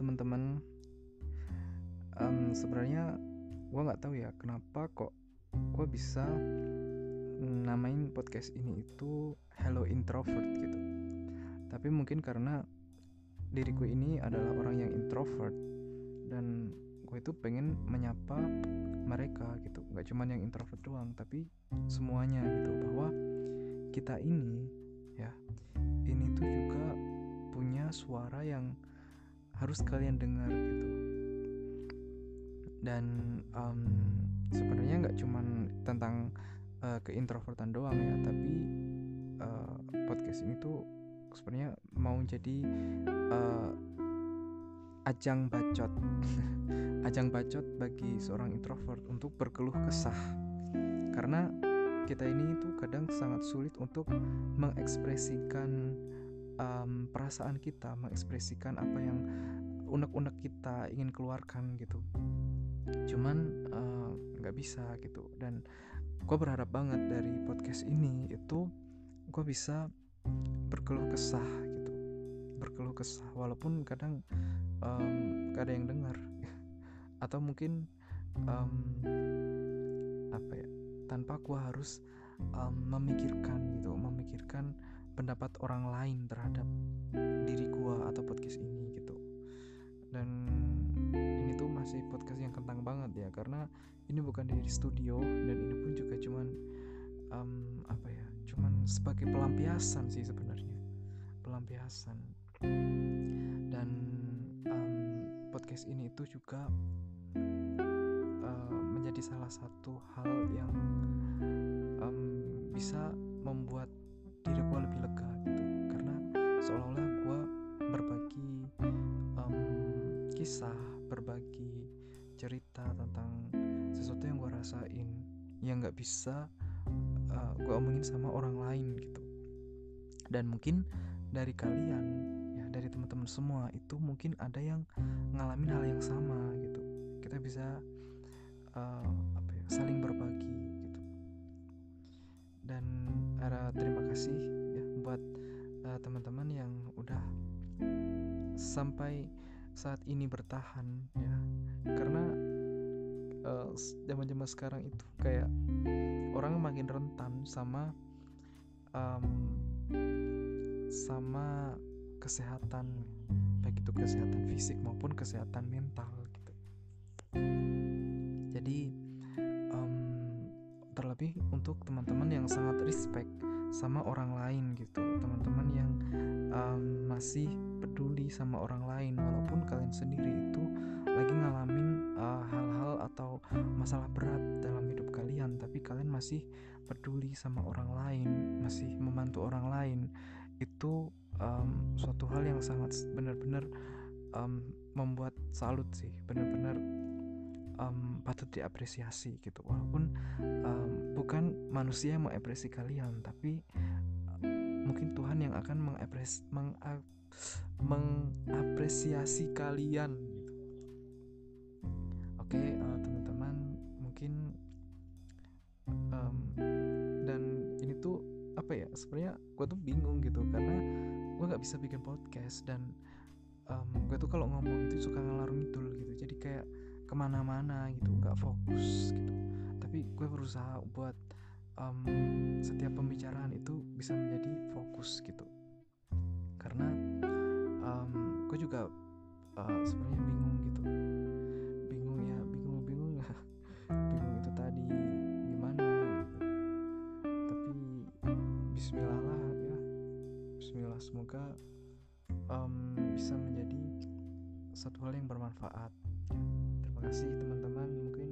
teman-teman. Um, Sebenarnya gue nggak tahu ya kenapa kok gue bisa namain podcast ini itu Hello Introvert gitu. Tapi mungkin karena diriku ini adalah orang yang introvert dan gue itu pengen menyapa mereka gitu nggak cuman yang introvert doang tapi semuanya gitu bahwa kita ini ya ini tuh juga punya suara yang harus kalian dengar gitu. Dan um, sebenarnya nggak cuman tentang uh, keintrovertan doang ya tapi uh, podcast ini tuh sebenarnya mau jadi uh, ajang bacot. Ajang bacot bagi seorang introvert untuk berkeluh kesah. Karena kita ini itu kadang sangat sulit untuk mengekspresikan um, perasaan kita mengekspresikan apa yang unek-unek kita ingin keluarkan gitu. Cuman nggak uh, bisa gitu. Dan gue berharap banget dari podcast ini itu gue bisa berkeluh kesah gitu. Berkeluh kesah walaupun kadang um, gak ada yang dengar. Atau mungkin um, apa ya tanpa aku harus um, memikirkan gitu memikirkan pendapat orang lain terhadap diri gua atau podcast ini gitu. Dan ini tuh masih podcast yang kentang banget ya karena ini bukan dari studio dan ini pun juga cuman um, apa ya cuman sebagai pelampiasan sih sebenarnya. Pelampiasan. Dan podcast ini itu juga uh, menjadi salah satu hal yang um, bisa membuat cerita tentang sesuatu yang gue rasain yang nggak bisa uh, gue omongin sama orang lain gitu. Dan mungkin dari kalian dari teman-teman semua itu mungkin ada yang ngalamin hal yang sama gitu. Kita bisa uh, apa ya saling berbagi gitu. Dan ada terima kasih ya buat uh, teman-teman yang udah sampai saat ini bertahan ya. Karena zaman-zaman uh, sekarang itu kayak orang makin rentan sama um, sama kesehatan baik itu kesehatan fisik maupun kesehatan mental gitu. Jadi um, terlebih untuk teman-teman yang sangat respect sama orang lain gitu. Teman-teman yang um, masih peduli sama orang lain walaupun kalian sendiri itu lagi ngalamin uh, atau masalah berat dalam hidup kalian tapi kalian masih peduli sama orang lain masih membantu orang lain itu um, suatu hal yang sangat benar-benar um, membuat salut sih benar-benar um, patut diapresiasi gitu. Walaupun um, bukan manusia yang mengapresiasi kalian tapi mungkin Tuhan yang akan mengapres meng mengapresiasi kalian gitu. Oke okay, apa ya sebenarnya gue tuh bingung gitu karena gue nggak bisa bikin podcast dan um, gue tuh kalau ngomong itu suka ngalor ngidul gitu. Jadi kayak ke mana-mana gitu nggak fokus gitu. Tapi gue berusaha buat um, setiap pembicaraan itu bisa menjadi fokus gitu. Karena um, gue juga uh, sebenarnya bingung gitu um, bisa menjadi satu hal yang bermanfaat. Terima kasih teman-teman. Mungkin